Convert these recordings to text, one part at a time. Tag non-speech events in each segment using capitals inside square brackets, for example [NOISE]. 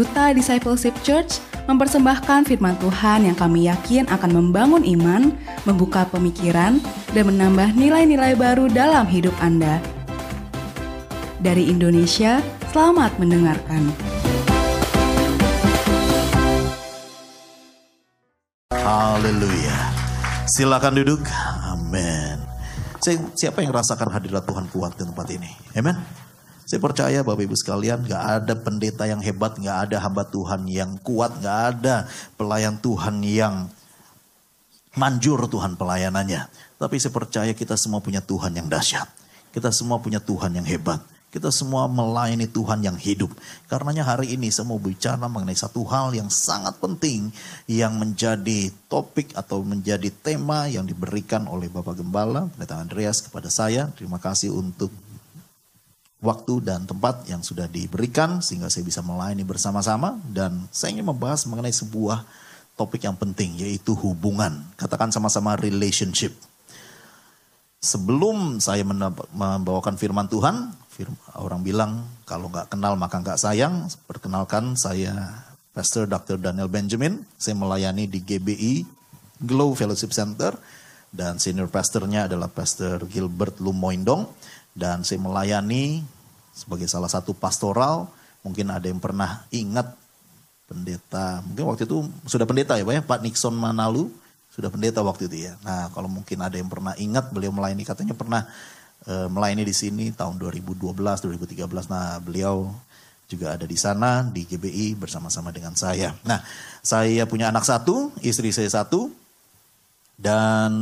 Duta Discipleship Church mempersembahkan firman Tuhan yang kami yakin akan membangun iman, membuka pemikiran, dan menambah nilai-nilai baru dalam hidup Anda. Dari Indonesia, selamat mendengarkan. Haleluya. Silakan duduk. Amin. Siapa yang rasakan hadirat Tuhan kuat di tempat ini? Amin. Saya percaya Bapak Ibu sekalian gak ada pendeta yang hebat, gak ada hamba Tuhan yang kuat, gak ada pelayan Tuhan yang manjur Tuhan pelayanannya. Tapi saya percaya kita semua punya Tuhan yang dahsyat. Kita semua punya Tuhan yang hebat. Kita semua melayani Tuhan yang hidup. Karenanya hari ini saya mau bicara mengenai satu hal yang sangat penting yang menjadi topik atau menjadi tema yang diberikan oleh Bapak Gembala, Pendeta Andreas kepada saya. Terima kasih untuk waktu dan tempat yang sudah diberikan sehingga saya bisa melayani bersama-sama dan saya ingin membahas mengenai sebuah topik yang penting yaitu hubungan. Katakan sama-sama relationship. Sebelum saya membawakan firman Tuhan, orang bilang kalau nggak kenal maka nggak sayang. Perkenalkan saya Pastor Dr. Daniel Benjamin. Saya melayani di GBI Glow Fellowship Center dan senior pastornya adalah Pastor Gilbert Lumoindong dan saya melayani sebagai salah satu pastoral. Mungkin ada yang pernah ingat pendeta, mungkin waktu itu sudah pendeta ya Pak ya, Pak Nixon Manalu, sudah pendeta waktu itu ya. Nah kalau mungkin ada yang pernah ingat beliau melayani, katanya pernah e, melayani di sini tahun 2012, 2013. Nah beliau juga ada di sana di GBI bersama-sama dengan saya. Nah saya punya anak satu, istri saya satu, dan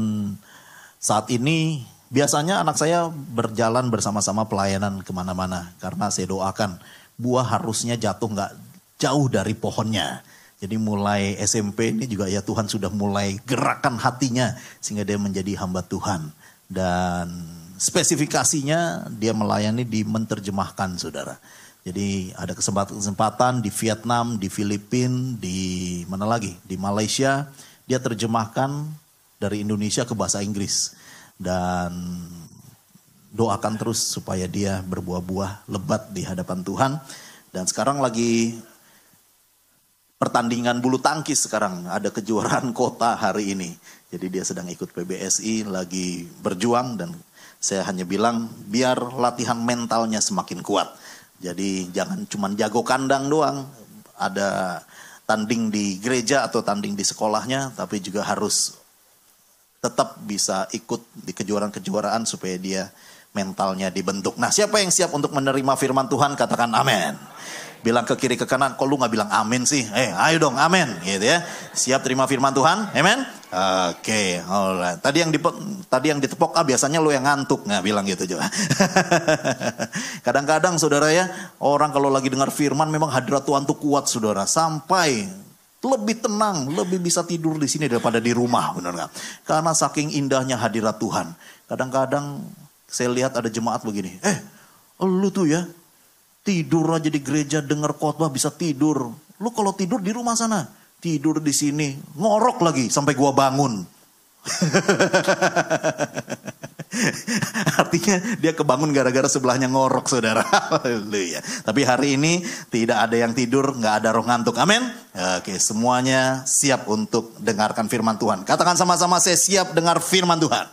saat ini Biasanya anak saya berjalan bersama-sama pelayanan ke mana-mana karena saya doakan buah harusnya jatuh nggak jauh dari pohonnya. Jadi mulai SMP ini juga ya Tuhan sudah mulai gerakan hatinya sehingga dia menjadi hamba Tuhan. Dan spesifikasinya dia melayani di menterjemahkan saudara. Jadi ada kesempatan-kesempatan di Vietnam, di Filipina, di mana lagi? Di Malaysia. Dia terjemahkan dari Indonesia ke bahasa Inggris dan doakan terus supaya dia berbuah-buah lebat di hadapan Tuhan. Dan sekarang lagi pertandingan bulu tangkis sekarang ada kejuaraan [LAUGHS] kota hari ini. Jadi dia sedang ikut PBSI lagi berjuang dan saya hanya bilang biar latihan mentalnya semakin kuat. Jadi jangan cuma jago kandang doang, ada tanding di gereja atau tanding di sekolahnya, tapi juga harus tetap bisa ikut di kejuaraan-kejuaraan supaya dia mentalnya dibentuk. Nah siapa yang siap untuk menerima firman Tuhan katakan amin. Bilang ke kiri ke kanan, kok lu gak bilang amin sih? Eh ayo dong amin gitu ya. Siap terima firman Tuhan, amin? Oke, okay. Tadi yang di, tadi yang ditepok ah biasanya lu yang ngantuk nggak bilang gitu juga. [LAUGHS] Kadang-kadang saudara ya orang kalau lagi dengar firman memang hadirat Tuhan tuh kuat saudara sampai lebih tenang, lebih bisa tidur di sini daripada di rumah, benar nggak? Karena saking indahnya hadirat Tuhan. Kadang-kadang saya lihat ada jemaat begini, eh, lu tuh ya tidur aja di gereja dengar khotbah bisa tidur. Lu kalau tidur di rumah sana, tidur di sini, ngorok lagi sampai gua bangun. [LAUGHS] Artinya dia kebangun gara-gara sebelahnya ngorok saudara. [LAUGHS] Haleluya. Tapi hari ini tidak ada yang tidur, nggak ada roh ngantuk. Amin. Oke, semuanya siap untuk dengarkan firman Tuhan. Katakan sama-sama saya siap dengar firman Tuhan.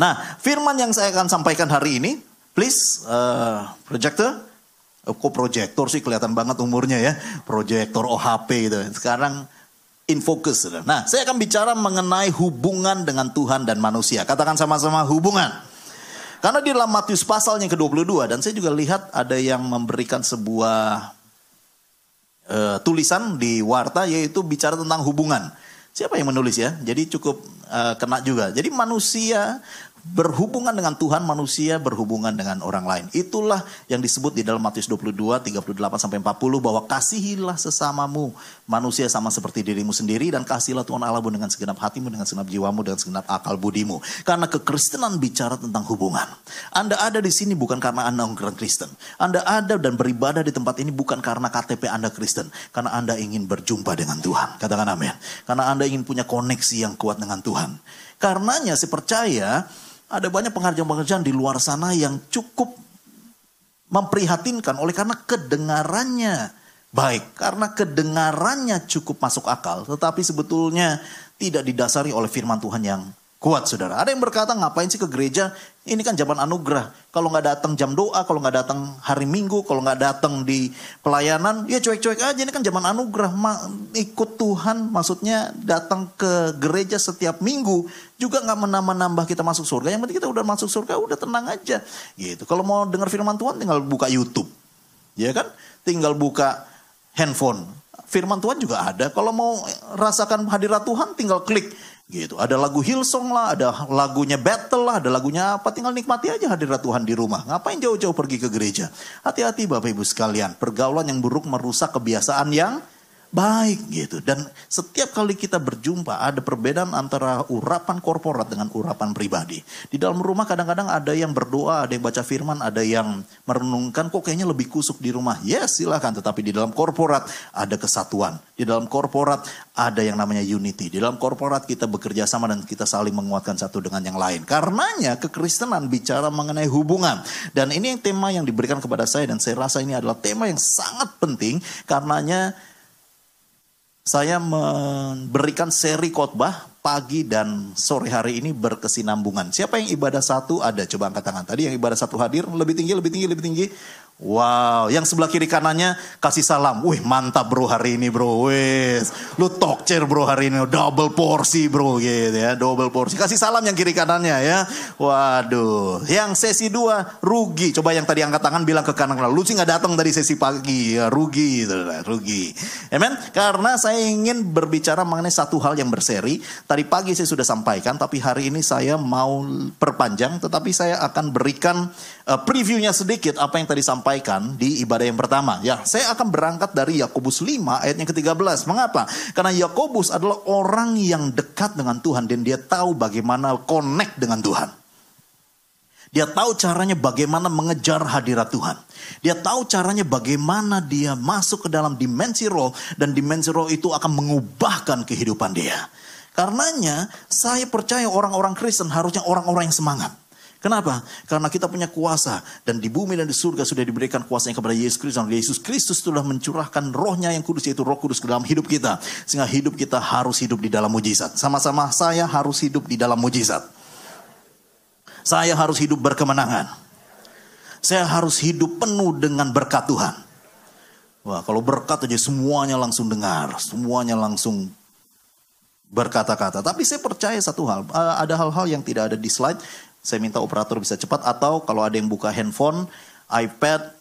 Nah, firman yang saya akan sampaikan hari ini, please, uh, projector. Oh, kok proyektor sih kelihatan banget umurnya ya. Proyektor OHP gitu. Sekarang in focus. Nah, saya akan bicara mengenai hubungan dengan Tuhan dan manusia. Katakan sama-sama hubungan. Karena di dalam Matius pasal yang ke-22 dan saya juga lihat ada yang memberikan sebuah uh, tulisan di warta yaitu bicara tentang hubungan. Siapa yang menulis ya? Jadi cukup uh, kena juga. Jadi manusia berhubungan dengan Tuhan, manusia berhubungan dengan orang lain. Itulah yang disebut di dalam Matius 22, 38 sampai 40 bahwa kasihilah sesamamu manusia sama seperti dirimu sendiri dan kasihilah Tuhan Allahmu dengan segenap hatimu, dengan segenap jiwamu, dengan segenap akal budimu. Karena kekristenan bicara tentang hubungan. Anda ada di sini bukan karena Anda orang Kristen. Anda ada dan beribadah di tempat ini bukan karena KTP Anda Kristen. Karena Anda ingin berjumpa dengan Tuhan. Katakan amin. Karena Anda ingin punya koneksi yang kuat dengan Tuhan. Karenanya saya percaya ada banyak pengajaran-pengajaran di luar sana yang cukup memprihatinkan oleh karena kedengarannya baik karena kedengarannya cukup masuk akal, tetapi sebetulnya tidak didasari oleh firman Tuhan yang kuat saudara. Ada yang berkata ngapain sih ke gereja? Ini kan zaman anugerah. Kalau nggak datang jam doa, kalau nggak datang hari minggu, kalau nggak datang di pelayanan, ya cuek-cuek aja. Ini kan zaman anugerah. Ma ikut Tuhan, maksudnya datang ke gereja setiap minggu juga nggak menambah-nambah kita masuk surga. Yang penting kita udah masuk surga, udah tenang aja. Gitu. Kalau mau dengar firman Tuhan, tinggal buka YouTube, ya kan? Tinggal buka handphone. Firman Tuhan juga ada. Kalau mau rasakan hadirat Tuhan, tinggal klik Gitu. Ada lagu Hillsong lah, ada lagunya Battle lah, ada lagunya apa. Tinggal nikmati aja hadirat Tuhan di rumah. Ngapain jauh-jauh pergi ke gereja? Hati-hati Bapak Ibu sekalian. Pergaulan yang buruk merusak kebiasaan yang baik gitu. Dan setiap kali kita berjumpa ada perbedaan antara urapan korporat dengan urapan pribadi. Di dalam rumah kadang-kadang ada yang berdoa, ada yang baca firman, ada yang merenungkan kok kayaknya lebih kusuk di rumah. Yes silahkan, tetapi di dalam korporat ada kesatuan. Di dalam korporat ada yang namanya unity. Di dalam korporat kita bekerja sama dan kita saling menguatkan satu dengan yang lain. Karenanya kekristenan bicara mengenai hubungan. Dan ini yang tema yang diberikan kepada saya dan saya rasa ini adalah tema yang sangat penting karenanya saya memberikan seri khotbah pagi dan sore hari ini berkesinambungan. Siapa yang ibadah satu ada? Coba angkat tangan. Tadi yang ibadah satu hadir lebih tinggi, lebih tinggi, lebih tinggi. Wow, yang sebelah kiri kanannya kasih salam. Wih, mantap bro hari ini bro. Wih, lu chair bro hari ini. Double porsi bro gitu ya. Double porsi. Kasih salam yang kiri kanannya ya. Waduh. Yang sesi dua rugi. Coba yang tadi angkat tangan bilang ke kanan. Lu sih gak datang tadi sesi pagi. Ya, rugi. Gitu, rugi. Amen. Karena saya ingin berbicara mengenai satu hal yang berseri. Tadi pagi saya sudah sampaikan. Tapi hari ini saya mau perpanjang. Tetapi saya akan berikan uh, previewnya sedikit. Apa yang tadi sampaikan sampaikan di ibadah yang pertama. Ya, saya akan berangkat dari Yakobus 5 ayat yang ke-13. Mengapa? Karena Yakobus adalah orang yang dekat dengan Tuhan dan dia tahu bagaimana connect dengan Tuhan. Dia tahu caranya bagaimana mengejar hadirat Tuhan. Dia tahu caranya bagaimana dia masuk ke dalam dimensi roh dan dimensi roh itu akan mengubahkan kehidupan dia. Karenanya saya percaya orang-orang Kristen harusnya orang-orang yang semangat. Kenapa? Karena kita punya kuasa dan di bumi dan di surga sudah diberikan kuasanya kepada Yesus Kristus. Yesus Kristus telah mencurahkan rohnya yang kudus yaitu roh kudus ke dalam hidup kita. Sehingga hidup kita harus hidup di dalam mujizat. Sama-sama saya harus hidup di dalam mujizat. Saya harus hidup berkemenangan. Saya harus hidup penuh dengan berkat Tuhan. Wah kalau berkat aja semuanya langsung dengar. Semuanya langsung berkata-kata. Tapi saya percaya satu hal. Eh, ada hal-hal yang tidak ada di slide. Saya minta operator bisa cepat atau kalau ada yang buka handphone, iPad,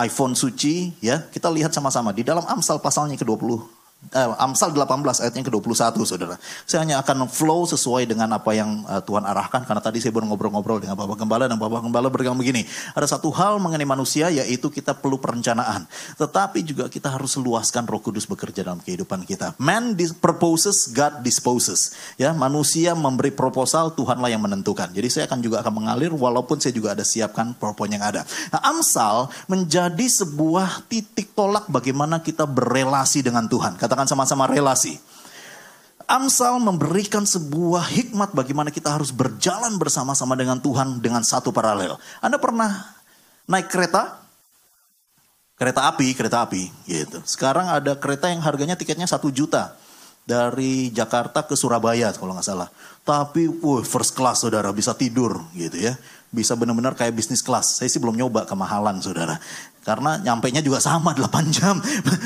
iPhone suci ya, kita lihat sama-sama. Di dalam Amsal pasalnya ke-20 eh, Amsal 18 ayat yang ke-21 saudara. Saya hanya akan flow sesuai dengan apa yang uh, Tuhan arahkan. Karena tadi saya baru ngobrol-ngobrol dengan Bapak Gembala dan Bapak Gembala berkata begini. Ada satu hal mengenai manusia yaitu kita perlu perencanaan. Tetapi juga kita harus luaskan roh kudus bekerja dalam kehidupan kita. Man proposes, God disposes. Ya, manusia memberi proposal, Tuhanlah yang menentukan. Jadi saya akan juga akan mengalir walaupun saya juga ada siapkan PowerPoint yang ada. Nah, Amsal menjadi sebuah titik tolak bagaimana kita berelasi dengan Tuhan. Kata Katakan sama-sama relasi. Amsal memberikan sebuah hikmat bagaimana kita harus berjalan bersama-sama dengan Tuhan dengan satu paralel. Anda pernah naik kereta? Kereta api, kereta api gitu. Sekarang ada kereta yang harganya tiketnya satu juta dari Jakarta ke Surabaya kalau nggak salah. Tapi, wuh, first class saudara bisa tidur gitu ya bisa benar-benar kayak bisnis kelas. Saya sih belum nyoba kemahalan saudara. Karena nyampe nya juga sama [LAUGHS] 8 jam.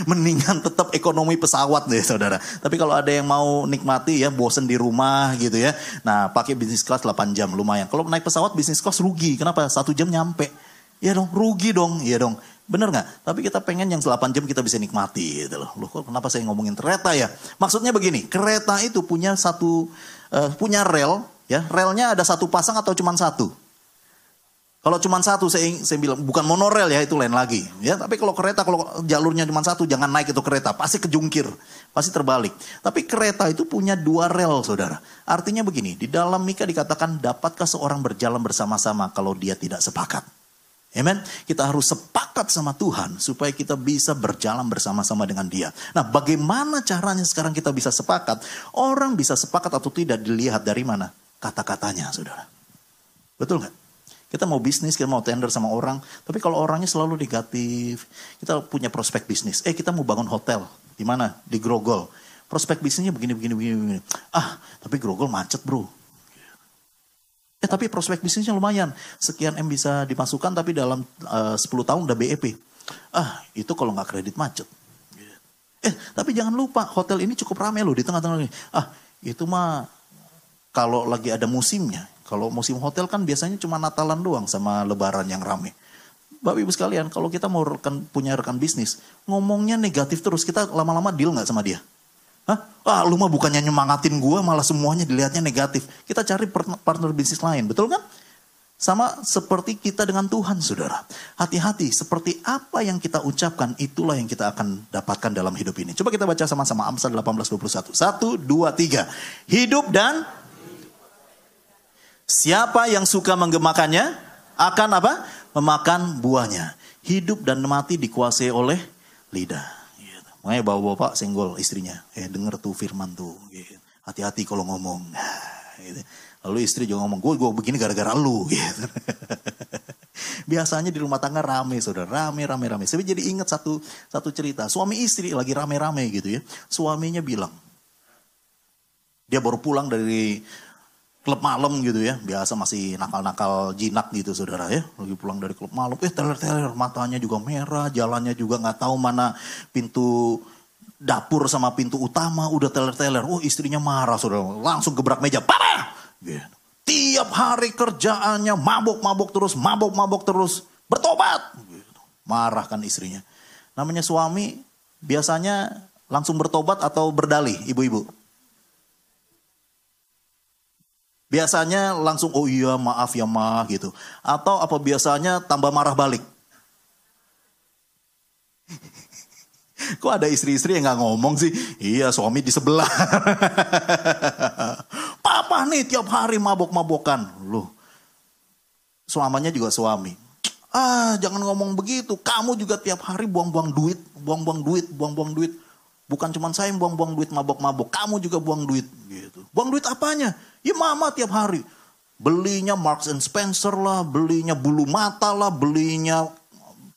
Mendingan tetap ekonomi pesawat deh saudara. Tapi kalau ada yang mau nikmati ya bosen di rumah gitu ya. Nah pakai bisnis kelas 8 jam lumayan. Kalau naik pesawat bisnis kelas rugi. Kenapa? Satu jam nyampe. Ya dong rugi dong. Iya dong. Bener nggak? Tapi kita pengen yang 8 jam kita bisa nikmati gitu loh. Loh kok kenapa saya ngomongin kereta ya? Maksudnya begini, kereta itu punya satu, uh, punya rel, ya relnya ada satu pasang atau cuma satu? Kalau cuma satu saya, saya bilang bukan monorail ya itu lain lagi. Ya, tapi kalau kereta kalau jalurnya cuma satu jangan naik itu kereta pasti kejungkir, pasti terbalik. Tapi kereta itu punya dua rel saudara. Artinya begini di dalam Mika dikatakan dapatkah seorang berjalan bersama-sama kalau dia tidak sepakat. Amen. Kita harus sepakat sama Tuhan supaya kita bisa berjalan bersama-sama dengan Dia. Nah, bagaimana caranya sekarang kita bisa sepakat? Orang bisa sepakat atau tidak dilihat dari mana? Kata-katanya, saudara. Betul nggak? Kita mau bisnis, kita mau tender sama orang. Tapi kalau orangnya selalu negatif, kita punya prospek bisnis. Eh kita mau bangun hotel. Di mana? Di Grogol. Prospek bisnisnya begini, begini, begini, begini. Ah, tapi Grogol macet bro. Eh tapi prospek bisnisnya lumayan. Sekian M bisa dimasukkan tapi dalam eh, uh, 10 tahun udah BEP. Ah, itu kalau nggak kredit macet. Eh, tapi jangan lupa hotel ini cukup ramai loh di tengah-tengah ini. Ah, itu mah kalau lagi ada musimnya. Kalau musim hotel kan biasanya cuma Natalan doang sama Lebaran yang rame. Bapak Ibu sekalian, kalau kita mau rekan, punya rekan bisnis, ngomongnya negatif terus, kita lama-lama deal nggak sama dia? Hah? Ah, lu mah bukannya nyemangatin gue, malah semuanya dilihatnya negatif. Kita cari partner bisnis lain, betul kan? Sama seperti kita dengan Tuhan, saudara. Hati-hati, seperti apa yang kita ucapkan, itulah yang kita akan dapatkan dalam hidup ini. Coba kita baca sama-sama Amsal 18:21. Satu, dua, tiga. Hidup dan Siapa yang suka menggemakannya akan apa? Memakan buahnya. Hidup dan mati dikuasai oleh lidah. Makanya bawa bapak senggol istrinya. Eh denger tuh firman tuh. Gitu. Hati-hati kalau ngomong. [LAUGHS] Gitu. Lalu istri juga ngomong, gue, gue begini gara-gara lu. [LAUGHS] Gitu. Biasanya di rumah tangga rame, saudara. Rame, rame, rame. Saya jadi ingat satu satu cerita. Suami istri lagi rame-rame gitu ya. Suaminya bilang, dia baru pulang dari klub malam gitu ya. Biasa masih nakal-nakal jinak gitu saudara ya. Lagi pulang dari klub malam, eh teler-teler matanya juga merah, jalannya juga nggak tahu mana pintu dapur sama pintu utama udah teler-teler. Oh istrinya marah saudara, langsung gebrak meja, papa! Gitu. Tiap hari kerjaannya mabok-mabok terus, mabok-mabok terus, bertobat. Gitu. Marah kan istrinya. Namanya suami biasanya langsung bertobat atau berdalih ibu-ibu? Biasanya langsung oh iya maaf ya ma gitu. Atau apa biasanya tambah marah balik? [LAUGHS] Kok ada istri-istri yang nggak ngomong sih? Iya suami di sebelah. [LAUGHS] Papa nih tiap hari mabok-mabokan. Loh, suamanya juga suami. Ah jangan ngomong begitu. Kamu juga tiap hari buang-buang duit, buang-buang duit, buang-buang duit. Bukan cuma saya yang buang-buang duit mabok-mabok, kamu juga buang duit gitu. Buang duit apanya? Ya mama tiap hari. Belinya Marks and Spencer lah, belinya bulu mata lah, belinya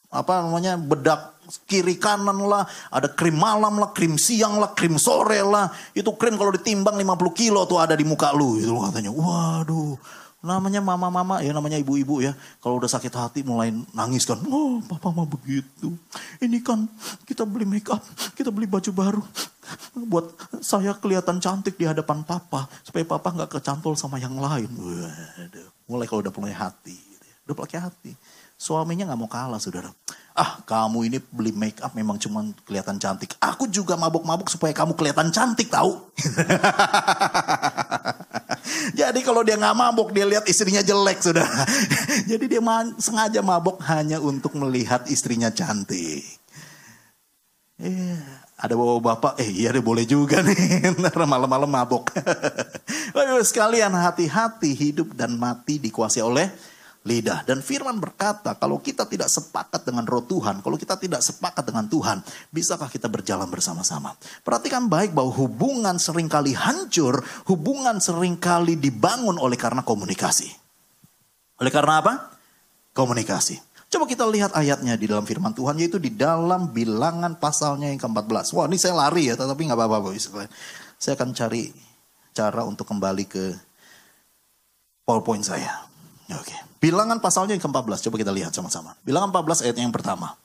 apa namanya bedak kiri kanan lah, ada krim malam lah, krim siang lah, krim sore lah. Itu krim kalau ditimbang 50 kilo tuh ada di muka lu. Itu katanya, waduh Namanya mama-mama, ya namanya ibu-ibu ya. Kalau udah sakit hati mulai nangis kan. Oh papa mah begitu. Ini kan kita beli make up, kita beli baju baru. Buat saya kelihatan cantik di hadapan papa. Supaya papa nggak kecantol sama yang lain. Waduh. Mulai kalau udah punya hati. Gitu ya. Udah pakai hati. Suaminya nggak mau kalah saudara. Ah kamu ini beli make up memang cuma kelihatan cantik. Aku juga mabuk-mabuk supaya kamu kelihatan cantik tahu. [LAUGHS] Jadi kalau dia nggak mabuk, dia lihat istrinya jelek sudah. [LAUGHS] Jadi dia sengaja mabuk hanya untuk melihat istrinya cantik. Eh, ada bawa bapak, eh iya deh boleh juga nih, [LAUGHS] malam-malam mabuk. [LAUGHS] sekalian hati-hati hidup dan mati dikuasai oleh lidah. Dan firman berkata, kalau kita tidak sepakat dengan roh Tuhan, kalau kita tidak sepakat dengan Tuhan, bisakah kita berjalan bersama-sama? Perhatikan baik bahwa hubungan sering kali hancur, hubungan sering kali dibangun oleh karena komunikasi. Oleh karena apa? Komunikasi. Coba kita lihat ayatnya di dalam firman Tuhan, yaitu di dalam bilangan pasalnya yang ke-14. Wah ini saya lari ya, tetapi nggak apa-apa. Saya akan cari cara untuk kembali ke PowerPoint saya. Oke. Bilangan pasalnya yang ke-14. Coba kita lihat sama-sama. Bilangan 14 ayat yang pertama.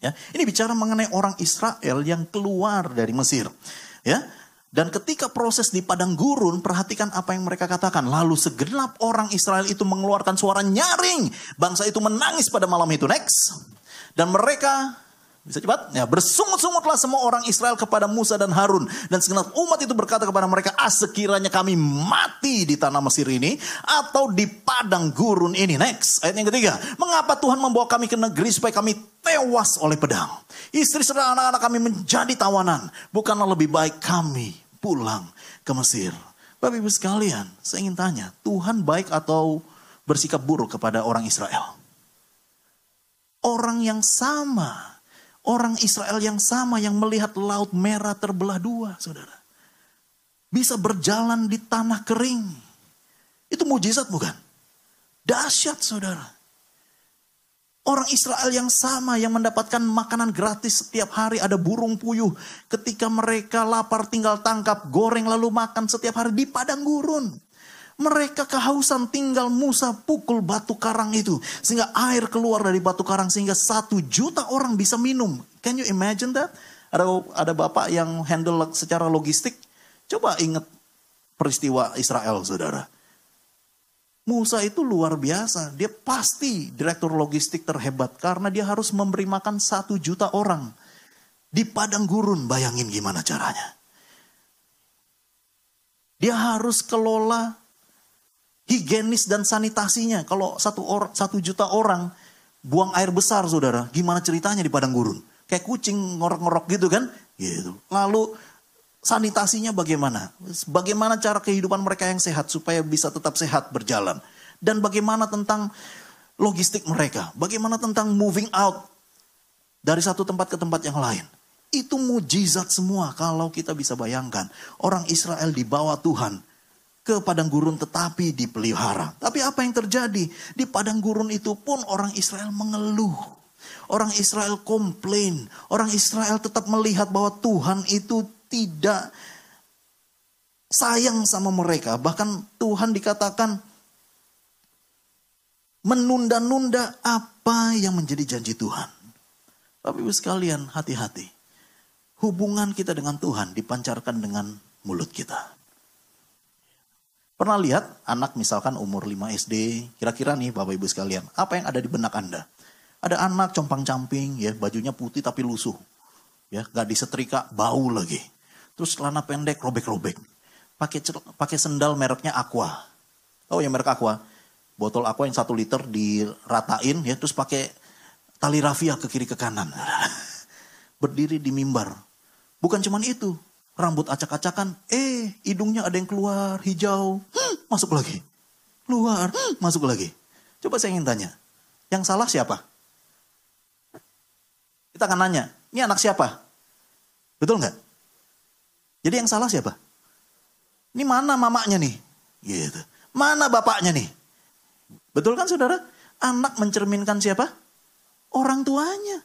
Ya, ini bicara mengenai orang Israel yang keluar dari Mesir. Ya, dan ketika proses di padang gurun, perhatikan apa yang mereka katakan. Lalu segenap orang Israel itu mengeluarkan suara nyaring. Bangsa itu menangis pada malam itu. Next. Dan mereka bisa cepat? Ya, bersungut-sungutlah semua orang Israel kepada Musa dan Harun. Dan segenap umat itu berkata kepada mereka, ah sekiranya kami mati di tanah Mesir ini, atau di padang gurun ini. Next, ayat yang ketiga. Mengapa Tuhan membawa kami ke negeri supaya kami tewas oleh pedang? Istri serta anak-anak kami menjadi tawanan. Bukanlah lebih baik kami pulang ke Mesir. Bapak ibu sekalian, saya ingin tanya, Tuhan baik atau bersikap buruk kepada orang Israel? Orang yang sama Orang Israel yang sama yang melihat laut merah terbelah dua, saudara. Bisa berjalan di tanah kering. Itu mujizat bukan? Dahsyat saudara. Orang Israel yang sama yang mendapatkan makanan gratis setiap hari ada burung puyuh. Ketika mereka lapar tinggal tangkap, goreng lalu makan setiap hari di padang gurun. Mereka kehausan tinggal Musa pukul batu karang itu. Sehingga air keluar dari batu karang sehingga satu juta orang bisa minum. Can you imagine that? Ada, ada bapak yang handle secara logistik. Coba ingat peristiwa Israel saudara. Musa itu luar biasa. Dia pasti direktur logistik terhebat. Karena dia harus memberi makan satu juta orang. Di padang gurun bayangin gimana caranya. Dia harus kelola higienis dan sanitasinya. Kalau satu orang satu juta orang buang air besar, saudara, gimana ceritanya di padang gurun? Kayak kucing ngorok-ngorok gitu kan? Gitu. Lalu sanitasinya bagaimana? Bagaimana cara kehidupan mereka yang sehat supaya bisa tetap sehat berjalan? Dan bagaimana tentang logistik mereka? Bagaimana tentang moving out dari satu tempat ke tempat yang lain? Itu mujizat semua kalau kita bisa bayangkan. Orang Israel dibawa Tuhan ke padang gurun tetapi dipelihara. Tapi apa yang terjadi? Di padang gurun itu pun orang Israel mengeluh. Orang Israel komplain. Orang Israel tetap melihat bahwa Tuhan itu tidak sayang sama mereka. Bahkan Tuhan dikatakan menunda-nunda apa yang menjadi janji Tuhan. Tapi ibu sekalian hati-hati. Hubungan kita dengan Tuhan dipancarkan dengan mulut kita. Pernah lihat anak misalkan umur 5 SD, kira-kira nih Bapak Ibu sekalian, apa yang ada di benak Anda? Ada anak compang-camping ya, bajunya putih tapi lusuh. Ya, gak disetrika, bau lagi. Terus celana pendek robek-robek. Pakai pakai sendal mereknya Aqua. Oh ya merek Aqua. Botol Aqua yang satu liter diratain ya, terus pakai tali rafia ke kiri ke kanan. [LAUGHS] Berdiri di mimbar. Bukan cuman itu, rambut acak-acakan, eh hidungnya ada yang keluar hijau, hmm, masuk lagi. Keluar, hmm, masuk lagi. Coba saya ingin tanya, yang salah siapa? Kita akan nanya, ini anak siapa? Betul nggak? Jadi yang salah siapa? Ini mana mamanya nih? Gitu. Mana bapaknya nih? Betul kan saudara? Anak mencerminkan siapa? Orang tuanya.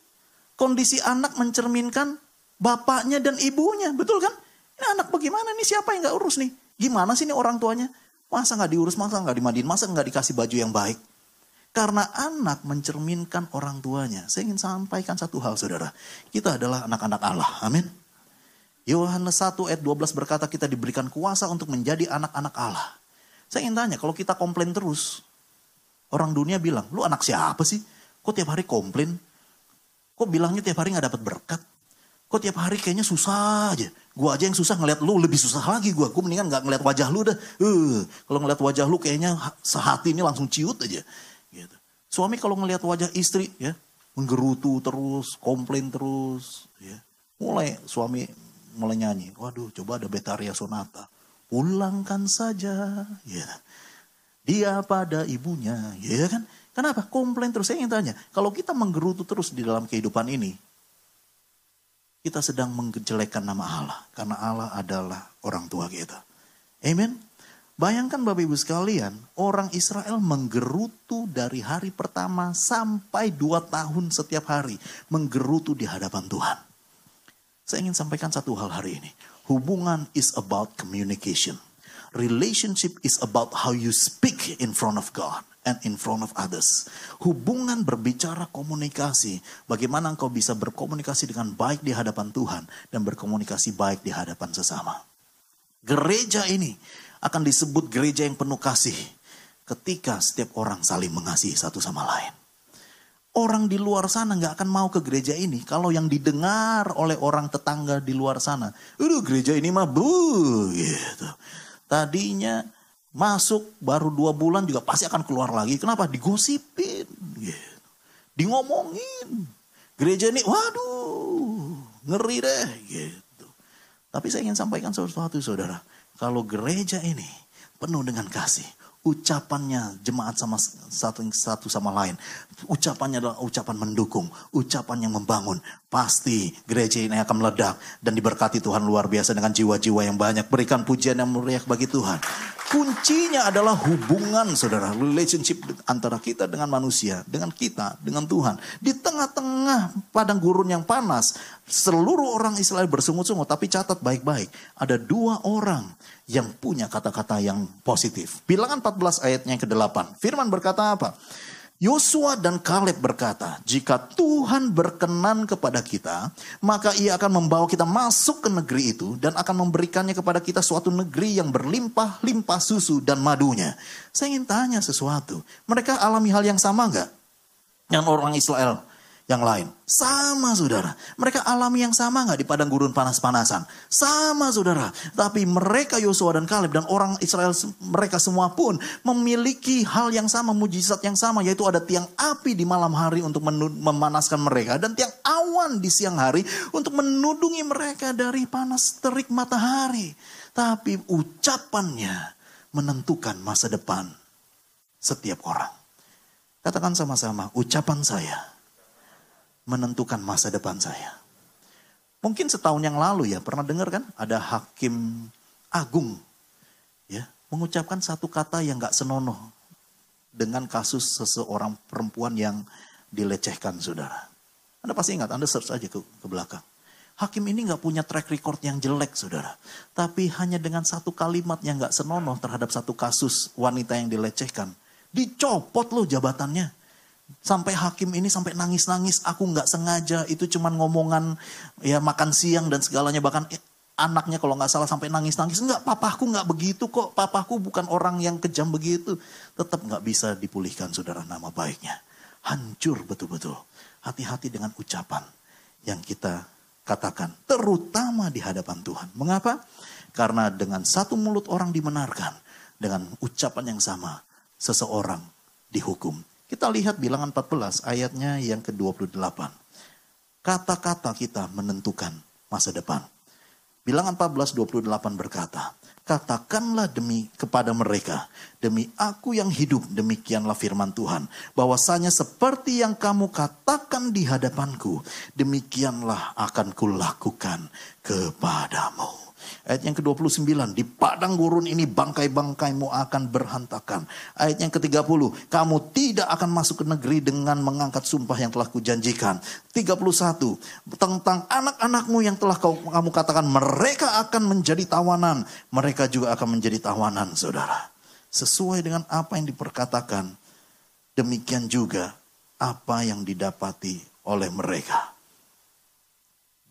Kondisi anak mencerminkan bapaknya dan ibunya. Betul kan? Ini anak bagaimana nih? Siapa yang gak urus nih? Gimana sih nih orang tuanya? Masa gak diurus, masa gak dimandiin, masa gak dikasih baju yang baik? Karena anak mencerminkan orang tuanya. Saya ingin sampaikan satu hal saudara. Kita adalah anak-anak Allah. Amin. Yohanes 1 ayat 12 berkata kita diberikan kuasa untuk menjadi anak-anak Allah. Saya ingin tanya, kalau kita komplain terus, orang dunia bilang, lu anak siapa sih? Kok tiap hari komplain? Kok bilangnya tiap hari gak dapat berkat? Kok tiap hari kayaknya susah aja. Gue aja yang susah ngeliat lu lebih susah lagi gue. Gue mendingan gak ngeliat wajah lu dah. Uh, kalau ngeliat wajah lu kayaknya sehati ini langsung ciut aja. Gitu. Suami kalau ngeliat wajah istri ya menggerutu terus, komplain terus. Ya. Mulai suami mulai nyanyi. Waduh coba ada Betaria Sonata. Pulangkan saja. Ya. Dia pada ibunya. Ya kan? Kenapa? Komplain terus. Saya ingin tanya. Kalau kita menggerutu terus di dalam kehidupan ini kita sedang menjelekkan nama Allah. Karena Allah adalah orang tua kita. Amen. Bayangkan Bapak Ibu sekalian, orang Israel menggerutu dari hari pertama sampai dua tahun setiap hari. Menggerutu di hadapan Tuhan. Saya ingin sampaikan satu hal hari ini. Hubungan is about communication. Relationship is about how you speak in front of God and in front of others. Hubungan berbicara komunikasi. Bagaimana engkau bisa berkomunikasi dengan baik di hadapan Tuhan dan berkomunikasi baik di hadapan sesama. Gereja ini akan disebut gereja yang penuh kasih ketika setiap orang saling mengasihi satu sama lain. Orang di luar sana nggak akan mau ke gereja ini kalau yang didengar oleh orang tetangga di luar sana. Aduh gereja ini mah bu gitu. Tadinya Masuk baru dua bulan juga pasti akan keluar lagi. Kenapa? Digosipin. Gitu. Di ngomongin. Gereja ini, waduh, ngeri deh. Gitu. Tapi saya ingin sampaikan sesuatu saudara. Kalau gereja ini penuh dengan kasih. Ucapannya jemaat sama satu, satu sama lain. Ucapannya adalah ucapan mendukung. Ucapan yang membangun. pasti gereja ini akan meledak dan diberkati Tuhan luar biasa dengan jiwa-jiwa yang banyak. Berikan pujian yang meriah bagi Tuhan. Kuncinya adalah hubungan saudara, relationship antara kita dengan manusia, dengan kita, dengan Tuhan. Di tengah-tengah padang gurun yang panas, seluruh orang Israel bersungut-sungut, tapi catat baik-baik, ada dua orang yang punya kata-kata yang positif. Bilangan 14 ayatnya yang ke-8. Firman berkata apa? Yosua dan Kaleb berkata, jika Tuhan berkenan kepada kita, maka ia akan membawa kita masuk ke negeri itu dan akan memberikannya kepada kita suatu negeri yang berlimpah-limpah susu dan madunya. Saya ingin tanya sesuatu, mereka alami hal yang sama enggak? Yang orang Israel yang lain. Sama saudara. Mereka alami yang sama nggak di padang gurun panas-panasan? Sama saudara. Tapi mereka Yosua dan Kaleb dan orang Israel mereka semua pun memiliki hal yang sama, mujizat yang sama. Yaitu ada tiang api di malam hari untuk memanaskan mereka. Dan tiang awan di siang hari untuk menudungi mereka dari panas terik matahari. Tapi ucapannya menentukan masa depan setiap orang. Katakan sama-sama, ucapan saya menentukan masa depan saya. Mungkin setahun yang lalu ya, pernah dengar kan ada hakim agung ya mengucapkan satu kata yang gak senonoh dengan kasus seseorang perempuan yang dilecehkan saudara. Anda pasti ingat, Anda search aja ke, ke belakang. Hakim ini gak punya track record yang jelek saudara. Tapi hanya dengan satu kalimat yang gak senonoh terhadap satu kasus wanita yang dilecehkan. Dicopot loh jabatannya. Sampai hakim ini sampai nangis-nangis, aku nggak sengaja, itu cuman ngomongan ya makan siang dan segalanya. Bahkan anaknya kalau nggak salah sampai nangis-nangis, enggak papaku nggak begitu kok, papaku bukan orang yang kejam begitu. Tetap nggak bisa dipulihkan saudara nama baiknya. Hancur betul-betul. Hati-hati dengan ucapan yang kita katakan, terutama di hadapan Tuhan. Mengapa? Karena dengan satu mulut orang dimenarkan, dengan ucapan yang sama, seseorang dihukum kita lihat bilangan 14 ayatnya yang ke-28. Kata-kata kita menentukan masa depan. Bilangan 14 28 berkata, katakanlah demi kepada mereka, demi aku yang hidup, demikianlah firman Tuhan, bahwasanya seperti yang kamu katakan di hadapanku, demikianlah akan kulakukan kepadamu. Ayat yang ke-29, di padang gurun ini bangkai-bangkaimu akan berhantakan. Ayat yang ke-30, kamu tidak akan masuk ke negeri dengan mengangkat sumpah yang telah kujanjikan. 31, tentang anak-anakmu yang telah kau, kamu katakan mereka akan menjadi tawanan. Mereka juga akan menjadi tawanan, saudara. Sesuai dengan apa yang diperkatakan, demikian juga apa yang didapati oleh mereka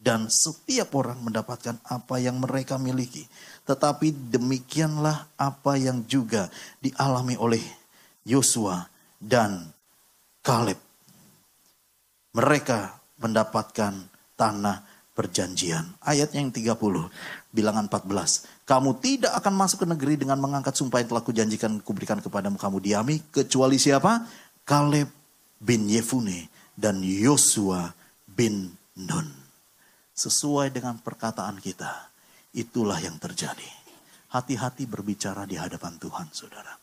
dan setiap orang mendapatkan apa yang mereka miliki. Tetapi demikianlah apa yang juga dialami oleh Yosua dan Kaleb. Mereka mendapatkan tanah perjanjian. Ayat yang 30, bilangan 14. Kamu tidak akan masuk ke negeri dengan mengangkat sumpah yang telah kujanjikan kuberikan kepadamu kamu diami. Kecuali siapa? Kaleb bin Yefune dan Yosua bin Nun sesuai dengan perkataan kita. Itulah yang terjadi. Hati-hati berbicara di hadapan Tuhan, saudara.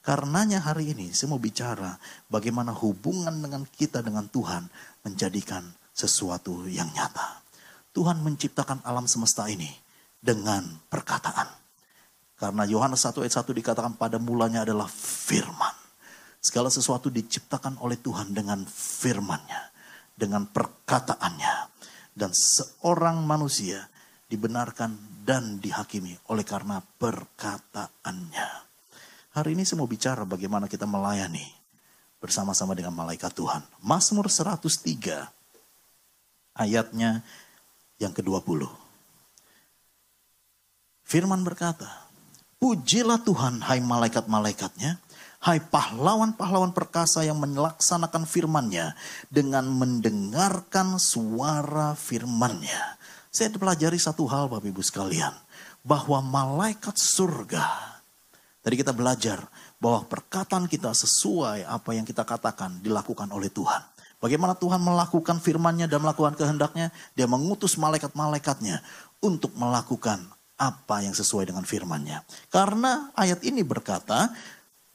Karenanya hari ini saya mau bicara bagaimana hubungan dengan kita dengan Tuhan menjadikan sesuatu yang nyata. Tuhan menciptakan alam semesta ini dengan perkataan. Karena Yohanes 1 ayat 1 dikatakan pada mulanya adalah firman. Segala sesuatu diciptakan oleh Tuhan dengan firmannya. Dengan perkataannya. Dan seorang manusia dibenarkan dan dihakimi oleh karena perkataannya. Hari ini saya mau bicara bagaimana kita melayani bersama-sama dengan malaikat Tuhan. Mazmur 103 ayatnya yang ke-20. Firman berkata, Pujilah Tuhan hai malaikat-malaikatnya Hai pahlawan-pahlawan perkasa yang melaksanakan firman-Nya dengan mendengarkan suara firman-Nya. Saya pelajari satu hal Bapak Ibu sekalian. Bahwa malaikat surga. Tadi kita belajar bahwa perkataan kita sesuai apa yang kita katakan dilakukan oleh Tuhan. Bagaimana Tuhan melakukan firman-Nya dan melakukan kehendaknya? Dia mengutus malaikat-malaikatnya untuk melakukan apa yang sesuai dengan firman-Nya. Karena ayat ini berkata,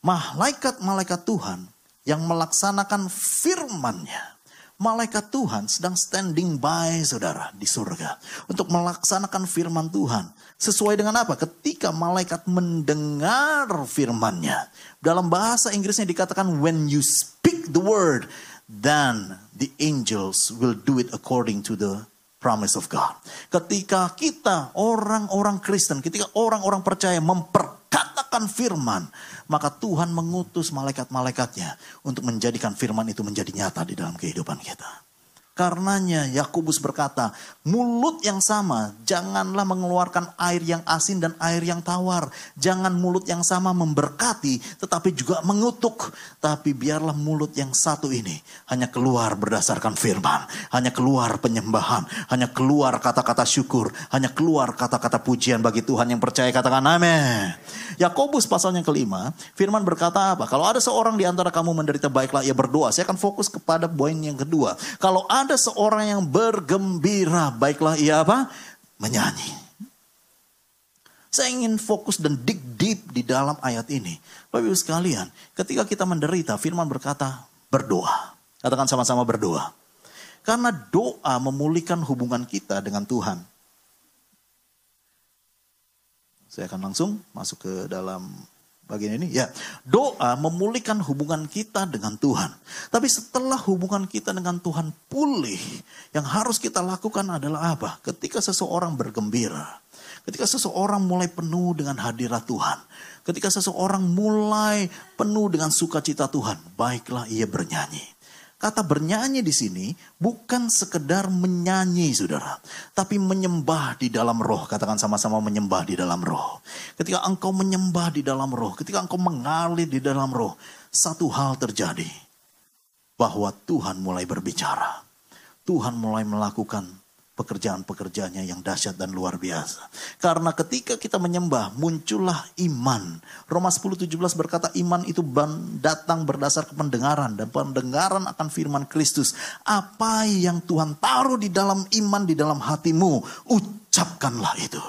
malaikat-malaikat Tuhan yang melaksanakan firman-Nya malaikat Tuhan sedang standing by saudara di surga. Untuk melaksanakan firman Tuhan. Sesuai dengan apa? Ketika malaikat mendengar firmannya. Dalam bahasa Inggrisnya dikatakan when you speak the word. Then the angels will do it according to the promise of God. Ketika kita orang-orang Kristen, ketika orang-orang percaya memperkatakan firman, maka Tuhan mengutus malaikat-malaikatnya untuk menjadikan firman itu menjadi nyata di dalam kehidupan kita. Karenanya Yakobus berkata, mulut yang sama janganlah mengeluarkan air yang asin dan air yang tawar. Jangan mulut yang sama memberkati tetapi juga mengutuk. Tapi biarlah mulut yang satu ini hanya keluar berdasarkan firman. Hanya keluar penyembahan. Hanya keluar kata-kata syukur. Hanya keluar kata-kata pujian bagi Tuhan yang percaya katakan amin. Yakobus pasalnya kelima, firman berkata apa? Kalau ada seorang di antara kamu menderita baiklah ia berdoa. Saya akan fokus kepada poin yang kedua. Kalau ada seorang yang bergembira, baiklah ia apa? Menyanyi. Saya ingin fokus dan dig deep di dalam ayat ini. Bapak Ibu sekalian, ketika kita menderita, firman berkata berdoa. Katakan sama-sama berdoa. Karena doa memulihkan hubungan kita dengan Tuhan. Saya akan langsung masuk ke dalam bagian ini. Ya, doa memulihkan hubungan kita dengan Tuhan. Tapi setelah hubungan kita dengan Tuhan pulih, yang harus kita lakukan adalah apa? Ketika seseorang bergembira, ketika seseorang mulai penuh dengan hadirat Tuhan, ketika seseorang mulai penuh dengan sukacita Tuhan, baiklah ia bernyanyi. Kata bernyanyi di sini bukan sekedar menyanyi saudara. Tapi menyembah di dalam roh. Katakan sama-sama menyembah di dalam roh. Ketika engkau menyembah di dalam roh. Ketika engkau mengalir di dalam roh. Satu hal terjadi. Bahwa Tuhan mulai berbicara. Tuhan mulai melakukan pekerjaan-pekerjaannya yang dahsyat dan luar biasa. Karena ketika kita menyembah, muncullah iman. Roma 10:17 berkata iman itu datang berdasar pendengaran dan pendengaran akan firman Kristus. Apa yang Tuhan taruh di dalam iman di dalam hatimu, ucapkanlah itu.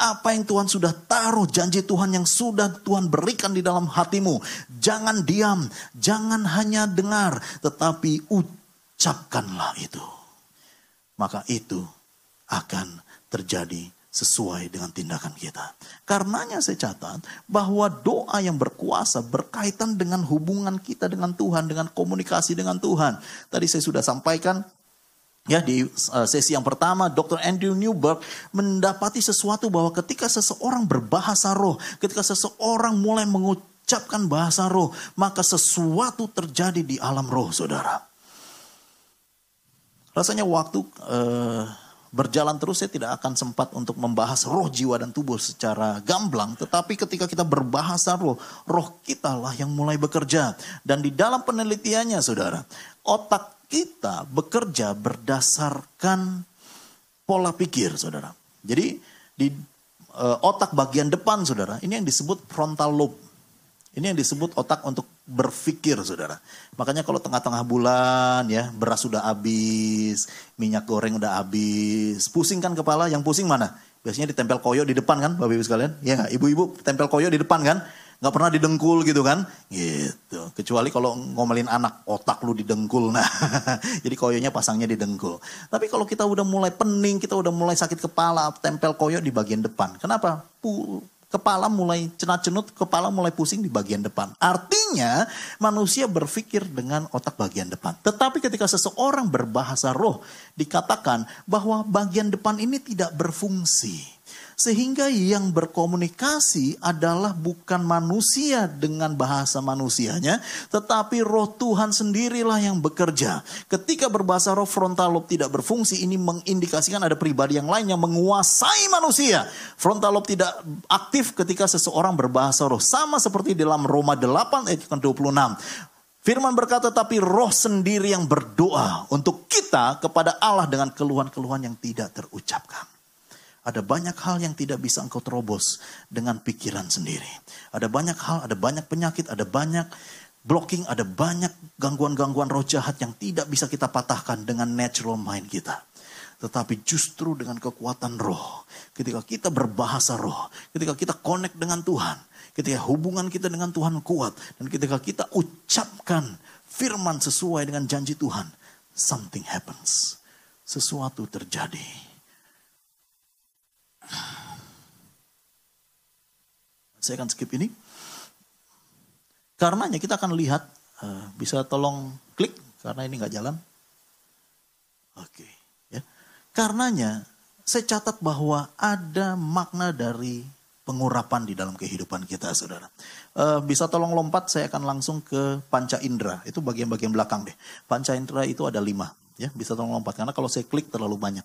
Apa yang Tuhan sudah taruh, janji Tuhan yang sudah Tuhan berikan di dalam hatimu, jangan diam, jangan hanya dengar, tetapi ucapkanlah itu maka itu akan terjadi sesuai dengan tindakan kita. Karenanya saya catat bahwa doa yang berkuasa berkaitan dengan hubungan kita dengan Tuhan, dengan komunikasi dengan Tuhan. Tadi saya sudah sampaikan Ya di uh, sesi yang pertama Dr. Andrew Newberg mendapati sesuatu bahwa ketika seseorang berbahasa roh, ketika seseorang mulai mengucapkan bahasa roh, maka sesuatu terjadi di alam roh, Saudara. Rasanya waktu uh, berjalan terus saya tidak akan sempat untuk membahas roh, jiwa, dan tubuh secara gamblang. Tetapi ketika kita berbahasa roh, roh kita lah yang mulai bekerja. Dan di dalam penelitiannya saudara, otak kita bekerja berdasarkan pola pikir saudara. Jadi di uh, otak bagian depan saudara, ini yang disebut frontal lobe. Ini yang disebut otak untuk berpikir, saudara. Makanya kalau tengah-tengah bulan ya, beras sudah habis, minyak goreng udah habis, pusing kan kepala, yang pusing mana? Biasanya ditempel koyo di depan kan, bapak ibu sekalian? Ya nggak? Ibu-ibu tempel koyo di depan kan? Nggak pernah didengkul gitu kan? Gitu. Kecuali kalau ngomelin anak, otak lu didengkul. Nah, [LAUGHS] jadi koyonya pasangnya didengkul. Tapi kalau kita udah mulai pening, kita udah mulai sakit kepala, tempel koyo di bagian depan. Kenapa? Kepala mulai cenat-cenut, kepala mulai pusing di bagian depan. Artinya manusia berpikir dengan otak bagian depan. Tetapi ketika seseorang berbahasa roh, dikatakan bahwa bagian depan ini tidak berfungsi. Sehingga yang berkomunikasi adalah bukan manusia dengan bahasa manusianya, tetapi roh Tuhan sendirilah yang bekerja. Ketika berbahasa roh frontal lobe tidak berfungsi, ini mengindikasikan ada pribadi yang lain yang menguasai manusia. Frontal lobe tidak aktif ketika seseorang berbahasa roh. Sama seperti dalam Roma 8 ayat 26. Firman berkata, tapi roh sendiri yang berdoa untuk kita kepada Allah dengan keluhan-keluhan yang tidak terucapkan. Ada banyak hal yang tidak bisa engkau terobos dengan pikiran sendiri. Ada banyak hal, ada banyak penyakit, ada banyak blocking, ada banyak gangguan-gangguan roh jahat yang tidak bisa kita patahkan dengan natural mind kita. Tetapi justru dengan kekuatan roh, ketika kita berbahasa roh, ketika kita connect dengan Tuhan, ketika hubungan kita dengan Tuhan kuat, dan ketika kita ucapkan firman sesuai dengan janji Tuhan, something happens. Sesuatu terjadi. Saya akan skip ini. Karenanya kita akan lihat, uh, bisa tolong klik karena ini nggak jalan. Oke, ya. Karenanya saya catat bahwa ada makna dari pengurapan di dalam kehidupan kita, saudara. Uh, bisa tolong lompat, saya akan langsung ke panca indera. Itu bagian-bagian belakang deh. Panca indera itu ada lima, ya. Bisa tolong lompat karena kalau saya klik terlalu banyak.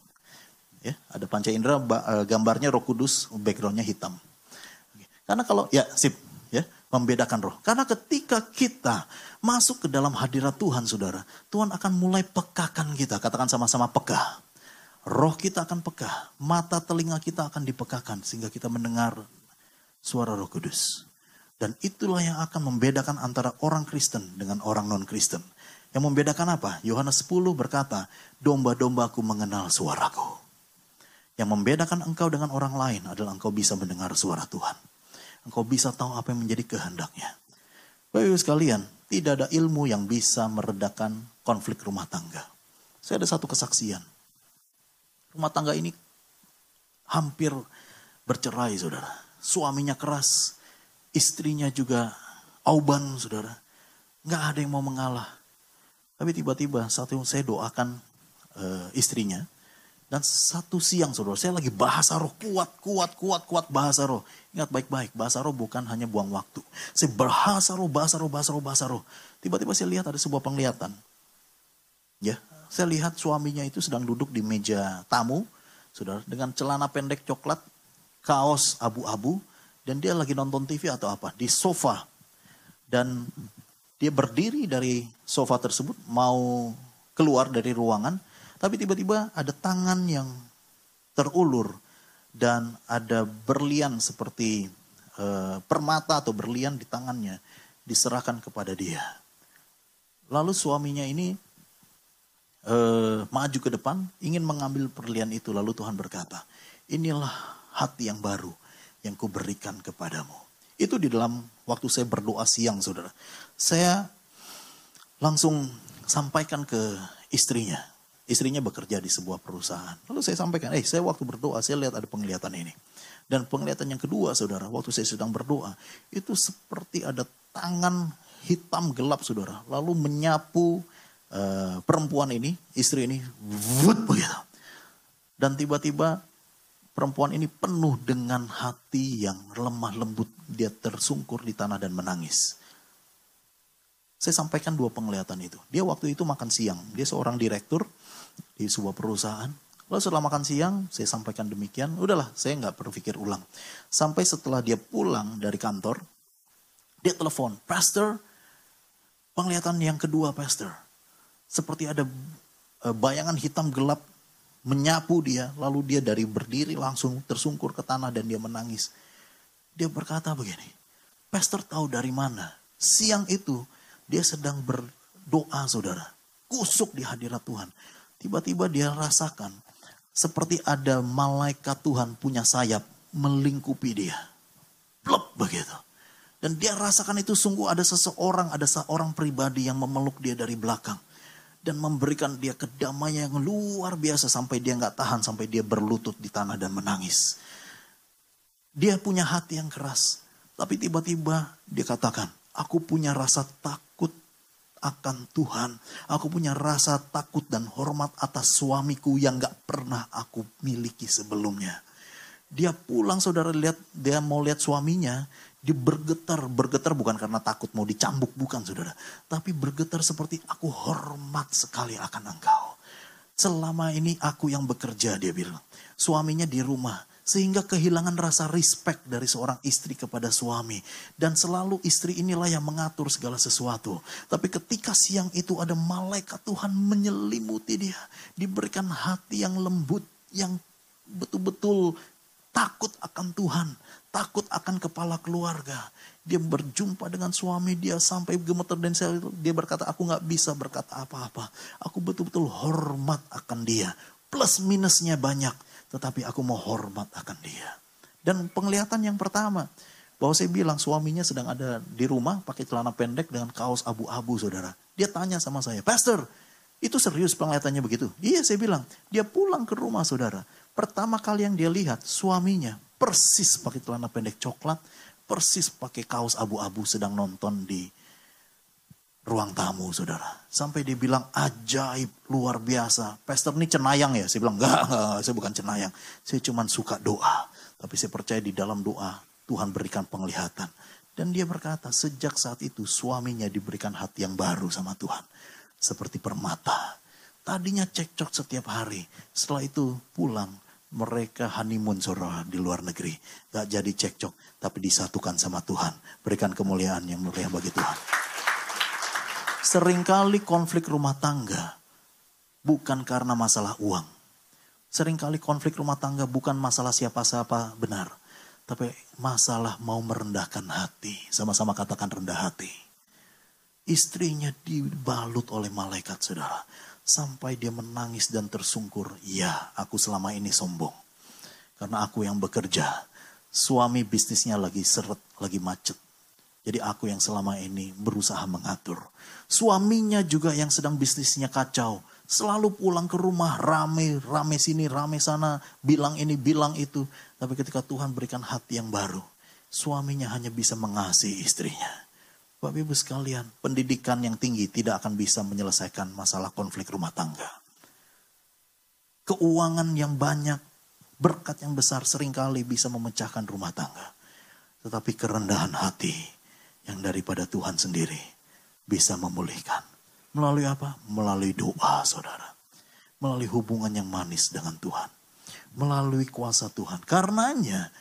Ya, ada panca indera, uh, gambarnya Roh Kudus, backgroundnya hitam. Karena kalau ya sip, ya membedakan roh. Karena ketika kita masuk ke dalam hadirat Tuhan, saudara, Tuhan akan mulai pekakan kita. Katakan sama-sama peka. Roh kita akan peka, mata telinga kita akan dipekakan sehingga kita mendengar suara Roh Kudus. Dan itulah yang akan membedakan antara orang Kristen dengan orang non-Kristen. Yang membedakan apa? Yohanes 10 berkata, domba-dombaku mengenal suaraku. Yang membedakan engkau dengan orang lain adalah engkau bisa mendengar suara Tuhan engkau bisa tahu apa yang menjadi kehendaknya. Bapak Ibu sekalian, tidak ada ilmu yang bisa meredakan konflik rumah tangga. Saya ada satu kesaksian. Rumah tangga ini hampir bercerai, saudara. Suaminya keras, istrinya juga auban, saudara. Nggak ada yang mau mengalah. Tapi tiba-tiba saat itu saya doakan uh, istrinya, dan satu siang saudara, saya lagi bahasa roh kuat, kuat, kuat, kuat bahasa roh. Ingat baik-baik, bahasa roh bukan hanya buang waktu. Saya bahasa roh, bahasa roh, bahasa roh, bahasa roh. Tiba-tiba saya lihat ada sebuah penglihatan. Ya, saya lihat suaminya itu sedang duduk di meja tamu, saudara, dengan celana pendek coklat, kaos abu-abu, dan dia lagi nonton TV atau apa, di sofa. Dan dia berdiri dari sofa tersebut, mau keluar dari ruangan, tapi tiba-tiba ada tangan yang terulur dan ada berlian seperti e, permata atau berlian di tangannya diserahkan kepada dia. Lalu suaminya ini e, maju ke depan ingin mengambil berlian itu lalu Tuhan berkata, "Inilah hati yang baru yang kuberikan kepadamu." Itu di dalam waktu saya berdoa siang, Saudara. Saya langsung sampaikan ke istrinya, Istrinya bekerja di sebuah perusahaan. Lalu saya sampaikan, eh saya waktu berdoa saya lihat ada penglihatan ini. Dan penglihatan yang kedua saudara, waktu saya sedang berdoa, itu seperti ada tangan hitam gelap saudara. Lalu menyapu uh, perempuan ini, istri ini, wut begitu. Dan tiba-tiba perempuan ini penuh dengan hati yang lemah lembut. Dia tersungkur di tanah dan menangis. Saya sampaikan dua penglihatan itu. Dia waktu itu makan siang. Dia seorang direktur di sebuah perusahaan. Lalu setelah makan siang, saya sampaikan demikian. Udahlah, saya nggak berpikir ulang. Sampai setelah dia pulang dari kantor, dia telepon, Pastor, penglihatan yang kedua, Pastor. Seperti ada eh, bayangan hitam gelap menyapu dia, lalu dia dari berdiri langsung tersungkur ke tanah dan dia menangis. Dia berkata begini, Pastor tahu dari mana? Siang itu dia sedang berdoa saudara, kusuk di hadirat Tuhan. Tiba-tiba dia rasakan seperti ada malaikat Tuhan punya sayap melingkupi dia. Plop begitu. Dan dia rasakan itu sungguh ada seseorang, ada seorang pribadi yang memeluk dia dari belakang. Dan memberikan dia kedamaian yang luar biasa sampai dia nggak tahan, sampai dia berlutut di tanah dan menangis. Dia punya hati yang keras. Tapi tiba-tiba dia katakan, aku punya rasa takut akan Tuhan. Aku punya rasa takut dan hormat atas suamiku yang gak pernah aku miliki sebelumnya. Dia pulang saudara lihat, dia mau lihat suaminya, dia bergetar, bergetar bukan karena takut mau dicambuk, bukan saudara. Tapi bergetar seperti aku hormat sekali akan engkau. Selama ini aku yang bekerja dia bilang. Suaminya di rumah sehingga kehilangan rasa respect dari seorang istri kepada suami. Dan selalu istri inilah yang mengatur segala sesuatu. Tapi ketika siang itu ada malaikat Tuhan menyelimuti dia. Diberikan hati yang lembut, yang betul-betul takut akan Tuhan. Takut akan kepala keluarga. Dia berjumpa dengan suami dia sampai gemeter dan dia berkata aku nggak bisa berkata apa-apa. Aku betul-betul hormat akan dia. Plus minusnya banyak tetapi aku mau hormat akan dia. Dan penglihatan yang pertama, bahwa saya bilang suaminya sedang ada di rumah pakai celana pendek dengan kaos abu-abu saudara. Dia tanya sama saya, Pastor, Itu serius penglihatannya begitu. Iya saya bilang, dia pulang ke rumah saudara. Pertama kali yang dia lihat suaminya persis pakai celana pendek coklat, persis pakai kaos abu-abu sedang nonton di ruang tamu saudara. Sampai dia bilang ajaib, luar biasa. Pastor ini cenayang ya? Saya bilang enggak, enggak, saya bukan cenayang. Saya cuma suka doa. Tapi saya percaya di dalam doa Tuhan berikan penglihatan. Dan dia berkata sejak saat itu suaminya diberikan hati yang baru sama Tuhan seperti permata. Tadinya cekcok setiap hari. Setelah itu pulang mereka honeymoon saudara di luar negeri. Gak jadi cekcok tapi disatukan sama Tuhan. Berikan kemuliaan yang mulia bagi Tuhan. Seringkali konflik rumah tangga bukan karena masalah uang. Seringkali konflik rumah tangga bukan masalah siapa-siapa benar. Tapi masalah mau merendahkan hati. Sama-sama katakan rendah hati Istrinya dibalut oleh malaikat saudara. Sampai dia menangis dan tersungkur. Ya aku selama ini sombong. Karena aku yang bekerja. Suami bisnisnya lagi seret, lagi macet. Jadi aku yang selama ini berusaha mengatur. Suaminya juga yang sedang bisnisnya kacau. Selalu pulang ke rumah rame, rame sini, rame sana. Bilang ini, bilang itu. Tapi ketika Tuhan berikan hati yang baru. Suaminya hanya bisa mengasihi istrinya Bapak Ibu sekalian, pendidikan yang tinggi tidak akan bisa menyelesaikan masalah konflik rumah tangga. Keuangan yang banyak, berkat yang besar sering kali bisa memecahkan rumah tangga. Tetapi kerendahan hati yang daripada Tuhan sendiri bisa memulihkan. Melalui apa? Melalui doa saudara. Melalui hubungan yang manis dengan Tuhan. Melalui kuasa Tuhan. Karenanya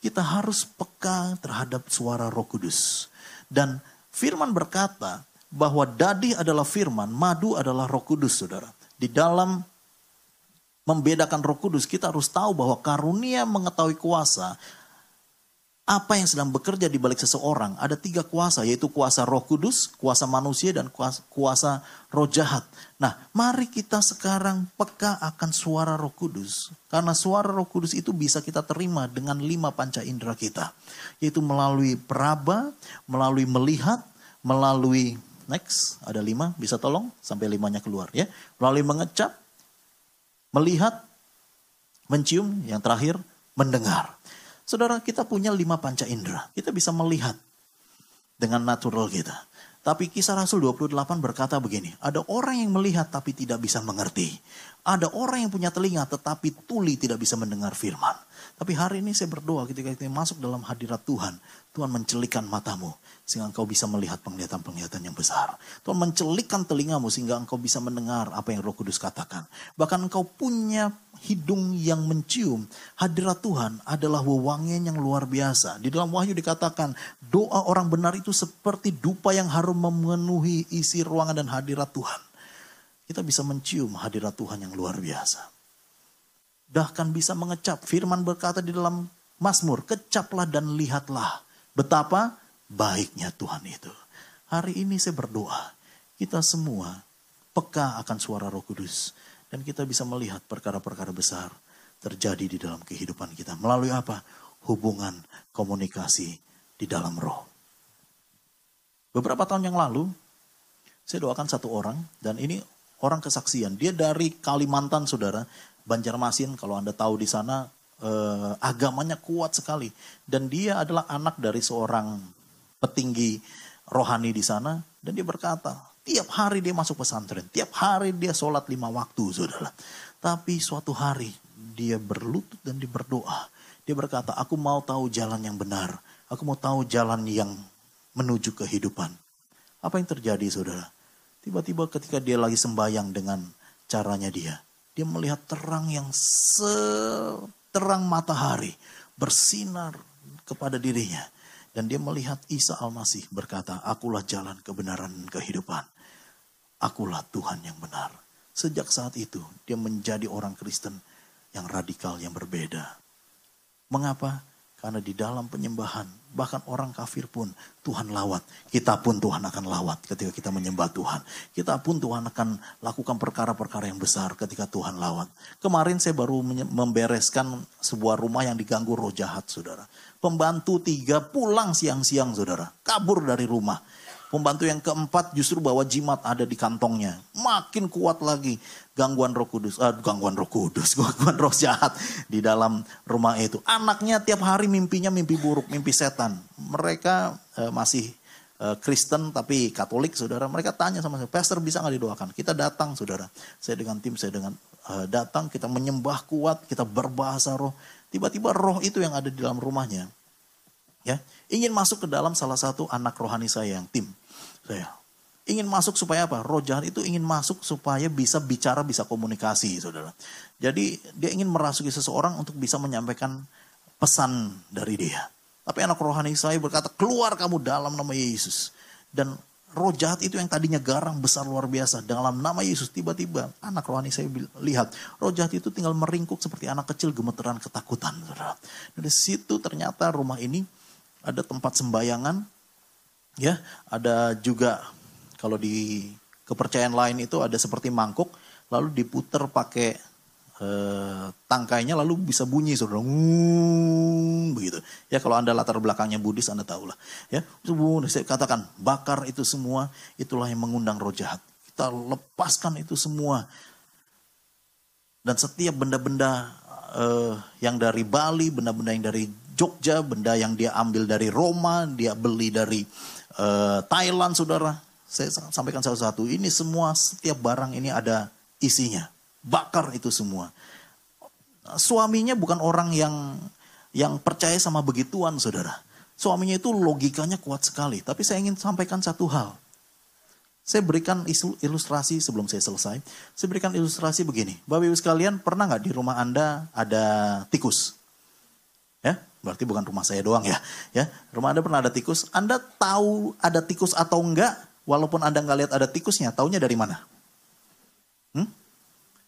kita harus peka terhadap suara roh kudus. Dan Firman berkata bahwa dadi adalah firman, madu adalah roh kudus saudara. Di dalam membedakan roh kudus kita harus tahu bahwa karunia mengetahui kuasa apa yang sedang bekerja di balik seseorang ada tiga kuasa yaitu kuasa roh kudus, kuasa manusia dan kuasa, kuasa roh jahat. Nah mari kita sekarang peka akan suara roh kudus. Karena suara roh kudus itu bisa kita terima dengan lima panca indera kita. Yaitu melalui peraba, melalui melihat, melalui next ada lima bisa tolong sampai limanya keluar ya. Melalui mengecap, melihat, mencium, yang terakhir mendengar. Saudara, kita punya lima panca indera. Kita bisa melihat dengan natural kita. Tapi kisah Rasul 28 berkata begini, ada orang yang melihat tapi tidak bisa mengerti. Ada orang yang punya telinga tetapi tuli tidak bisa mendengar firman. Tapi hari ini saya berdoa ketika kita masuk dalam hadirat Tuhan, Tuhan mencelikan matamu sehingga engkau bisa melihat penglihatan-penglihatan besar. Tuhan mencelikkan telingamu sehingga engkau bisa mendengar apa yang Roh Kudus katakan. Bahkan engkau punya hidung yang mencium. Hadirat Tuhan adalah wewangian yang luar biasa. Di dalam Wahyu dikatakan doa orang benar itu seperti dupa yang harum memenuhi isi ruangan dan hadirat Tuhan. Kita bisa mencium hadirat Tuhan yang luar biasa. Bahkan bisa mengecap. Firman berkata di dalam Mazmur, kecaplah dan lihatlah. Betapa baiknya Tuhan itu. Hari ini saya berdoa, kita semua peka akan suara roh kudus. Dan kita bisa melihat perkara-perkara besar terjadi di dalam kehidupan kita. Melalui apa? Hubungan komunikasi di dalam roh. Beberapa tahun yang lalu, saya doakan satu orang, dan ini orang kesaksian. Dia dari Kalimantan, saudara. Banjarmasin, kalau Anda tahu di sana, eh, agamanya kuat sekali. Dan dia adalah anak dari seorang petinggi rohani di sana dan dia berkata, tiap hari dia masuk pesantren, tiap hari dia sholat lima waktu, saudara. Tapi suatu hari dia berlutut dan dia berdoa. Dia berkata, aku mau tahu jalan yang benar. Aku mau tahu jalan yang menuju kehidupan. Apa yang terjadi saudara? Tiba-tiba ketika dia lagi sembayang dengan caranya dia. Dia melihat terang yang seterang matahari bersinar kepada dirinya. Dan dia melihat Isa Al-Masih berkata, akulah jalan kebenaran dan kehidupan. Akulah Tuhan yang benar. Sejak saat itu dia menjadi orang Kristen yang radikal, yang berbeda. Mengapa? Karena di dalam penyembahan, bahkan orang kafir pun Tuhan lawat. Kita pun Tuhan akan lawat ketika kita menyembah Tuhan. Kita pun Tuhan akan lakukan perkara-perkara yang besar ketika Tuhan lawat. Kemarin saya baru membereskan sebuah rumah yang diganggu roh jahat, saudara. Pembantu tiga pulang siang-siang, saudara. Kabur dari rumah. Pembantu yang keempat justru bawa jimat ada di kantongnya. Makin kuat lagi gangguan roh kudus. Uh, gangguan roh kudus, [LAUGHS] gangguan roh jahat di dalam rumah itu. Anaknya tiap hari mimpinya mimpi buruk, mimpi setan. Mereka uh, masih uh, Kristen tapi Katolik, saudara. Mereka tanya sama saya, Pastor bisa nggak didoakan? Kita datang, saudara. Saya dengan tim, saya dengan uh, datang, kita menyembah kuat, kita berbahasa roh. Tiba-tiba roh itu yang ada di dalam rumahnya, ya ingin masuk ke dalam salah satu anak rohani saya yang tim saya ingin masuk supaya apa? Roh jahat itu ingin masuk supaya bisa bicara, bisa komunikasi, saudara. Jadi dia ingin merasuki seseorang untuk bisa menyampaikan pesan dari dia. Tapi anak rohani saya berkata, keluar kamu dalam nama Yesus. Dan roh jahat itu yang tadinya garang besar luar biasa. Dalam nama Yesus tiba-tiba anak rohani saya lihat. Roh jahat itu tinggal meringkuk seperti anak kecil gemeteran ketakutan. Saudara. Dari situ ternyata rumah ini ada tempat sembayangan ya ada juga kalau di kepercayaan lain itu ada seperti mangkuk lalu diputer pakai eh, tangkainya lalu bisa bunyi saudara begitu. Ya kalau anda latar belakangnya Buddhis anda tahu lah ya saya katakan bakar itu semua itulah yang mengundang roh jahat. Kita lepaskan itu semua. Dan setiap benda-benda eh, yang dari Bali benda-benda yang dari Jogja benda yang dia ambil dari Roma dia beli dari uh, Thailand saudara. Saya sampaikan satu-satu. Ini semua setiap barang ini ada isinya. Bakar itu semua. Suaminya bukan orang yang yang percaya sama begituan saudara. Suaminya itu logikanya kuat sekali. Tapi saya ingin sampaikan satu hal. Saya berikan ilustrasi sebelum saya selesai. Saya berikan ilustrasi begini. Bapak ibu sekalian pernah nggak di rumah Anda ada tikus? Ya, Berarti bukan rumah saya doang ya. Ya, rumah Anda pernah ada tikus. Anda tahu ada tikus atau enggak? Walaupun Anda nggak lihat ada tikusnya, taunya dari mana? Hmm?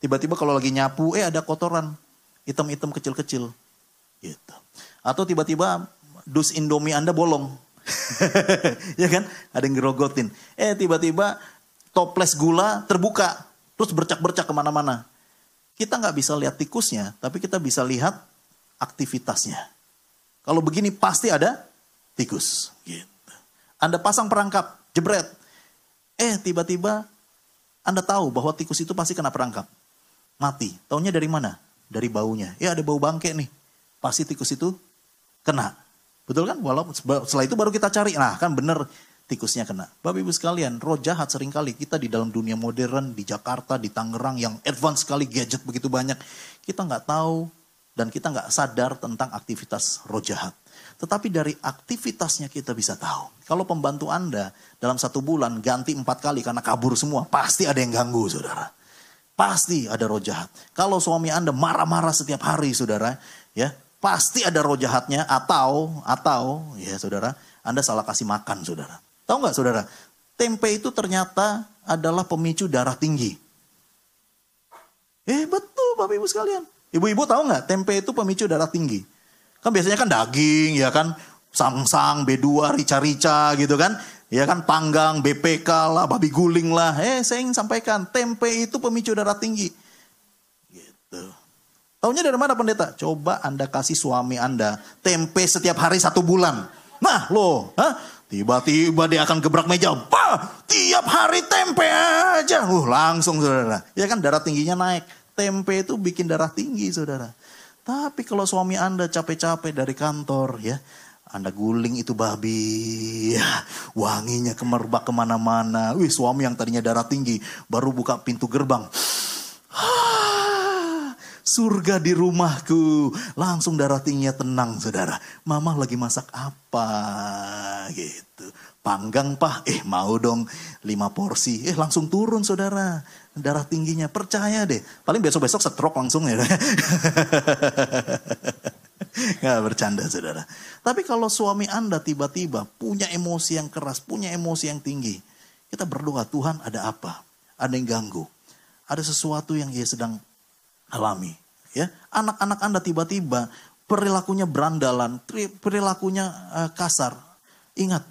Tiba-tiba kalau lagi nyapu, eh ada kotoran hitam-hitam kecil-kecil. Gitu. Atau tiba-tiba dus Indomie Anda bolong. [LAUGHS] ya kan? Ada yang gerogotin. Eh tiba-tiba toples gula terbuka. Terus bercak-bercak ke mana-mana. Kita nggak bisa lihat tikusnya, tapi kita bisa lihat aktivitasnya. Kalau begini pasti ada tikus. Gitu. Anda pasang perangkap, jebret. Eh tiba-tiba Anda tahu bahwa tikus itu pasti kena perangkap. Mati. Taunya dari mana? Dari baunya. Ya ada bau bangke nih. Pasti tikus itu kena. Betul kan? Walaupun setelah itu baru kita cari. Nah kan bener tikusnya kena. Bapak ibu sekalian, roh jahat sering kali kita di dalam dunia modern, di Jakarta, di Tangerang yang advance sekali gadget begitu banyak. Kita nggak tahu dan kita nggak sadar tentang aktivitas roh jahat. Tetapi dari aktivitasnya kita bisa tahu. Kalau pembantu Anda dalam satu bulan ganti empat kali karena kabur semua, pasti ada yang ganggu saudara. Pasti ada roh jahat. Kalau suami Anda marah-marah setiap hari saudara, ya pasti ada roh jahatnya atau atau ya saudara, Anda salah kasih makan saudara. Tahu nggak saudara? Tempe itu ternyata adalah pemicu darah tinggi. Eh betul Bapak Ibu sekalian. Ibu-ibu tahu nggak tempe itu pemicu darah tinggi? Kan biasanya kan daging ya kan, sangsang, B2, rica-rica gitu kan. Ya kan panggang, BPK lah, babi guling lah. Eh saya ingin sampaikan, tempe itu pemicu darah tinggi. Gitu. Taunya dari mana pendeta? Coba Anda kasih suami Anda tempe setiap hari satu bulan. Nah loh, tiba-tiba dia akan gebrak meja. Bah, tiap hari tempe aja. Uh, langsung saudara. Ya kan darah tingginya naik. Tempe itu bikin darah tinggi saudara. Tapi kalau suami Anda capek-capek dari kantor ya. Anda guling itu babi, [LAUGHS] ya, wanginya kemerbak ke mana-mana. Wih suami yang tadinya darah tinggi baru buka pintu gerbang. [SIGHS] surga di rumahku. Langsung darah tingginya tenang saudara. Mama lagi masak apa gitu. Panggang pah, eh mau dong lima porsi. Eh langsung turun saudara darah tingginya. Percaya deh. Paling besok-besok stroke langsung ya. [LAUGHS] Gak bercanda saudara. Tapi kalau suami anda tiba-tiba punya emosi yang keras, punya emosi yang tinggi. Kita berdoa Tuhan ada apa? Ada yang ganggu. Ada sesuatu yang ia sedang alami. Ya, Anak-anak anda tiba-tiba perilakunya berandalan, perilakunya uh, kasar. Ingat,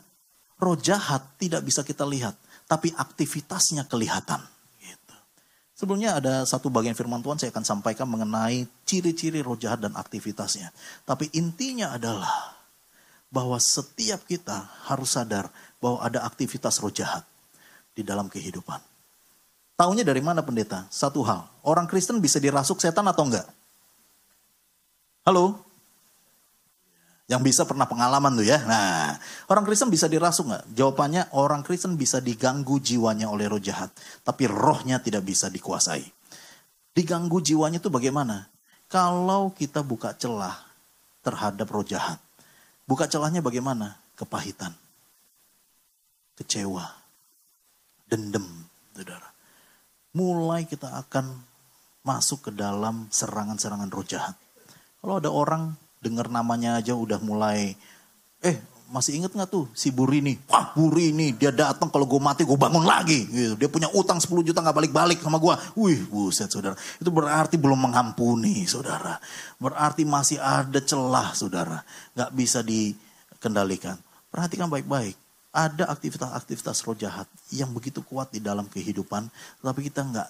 roh jahat tidak bisa kita lihat. Tapi aktivitasnya kelihatan. Sebelumnya ada satu bagian firman Tuhan saya akan sampaikan mengenai ciri-ciri roh jahat dan aktivitasnya. Tapi intinya adalah bahwa setiap kita harus sadar bahwa ada aktivitas roh jahat di dalam kehidupan. Taunya dari mana pendeta? Satu hal, orang Kristen bisa dirasuk setan atau enggak? Halo? Yang bisa pernah pengalaman tuh ya. Nah, orang Kristen bisa dirasuk nggak? Jawabannya orang Kristen bisa diganggu jiwanya oleh roh jahat. Tapi rohnya tidak bisa dikuasai. Diganggu jiwanya itu bagaimana? Kalau kita buka celah terhadap roh jahat. Buka celahnya bagaimana? Kepahitan. Kecewa. Dendam, saudara. Mulai kita akan masuk ke dalam serangan-serangan roh jahat. Kalau ada orang dengar namanya aja udah mulai, eh masih inget nggak tuh si Burini? Wah Burini dia datang kalau gue mati gue bangun lagi. Gitu. Dia punya utang 10 juta nggak balik-balik sama gue. Wih buset saudara. Itu berarti belum mengampuni saudara. Berarti masih ada celah saudara. Nggak bisa dikendalikan. Perhatikan baik-baik. Ada aktivitas-aktivitas roh jahat yang begitu kuat di dalam kehidupan, tapi kita nggak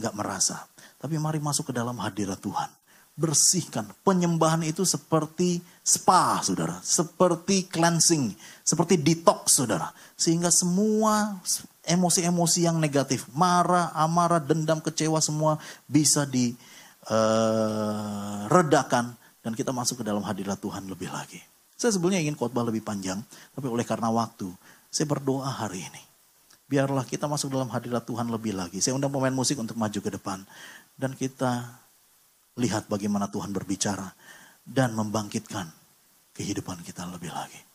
nggak merasa. Tapi mari masuk ke dalam hadirat Tuhan bersihkan. Penyembahan itu seperti spa, saudara. Seperti cleansing, seperti detox, saudara. Sehingga semua emosi-emosi yang negatif, marah, amarah, dendam, kecewa, semua bisa diredakan. Eh, dan kita masuk ke dalam hadirat Tuhan lebih lagi. Saya sebenarnya ingin khotbah lebih panjang, tapi oleh karena waktu, saya berdoa hari ini. Biarlah kita masuk dalam hadirat Tuhan lebih lagi. Saya undang pemain musik untuk maju ke depan. Dan kita lihat bagaimana Tuhan berbicara dan membangkitkan kehidupan kita lebih lagi.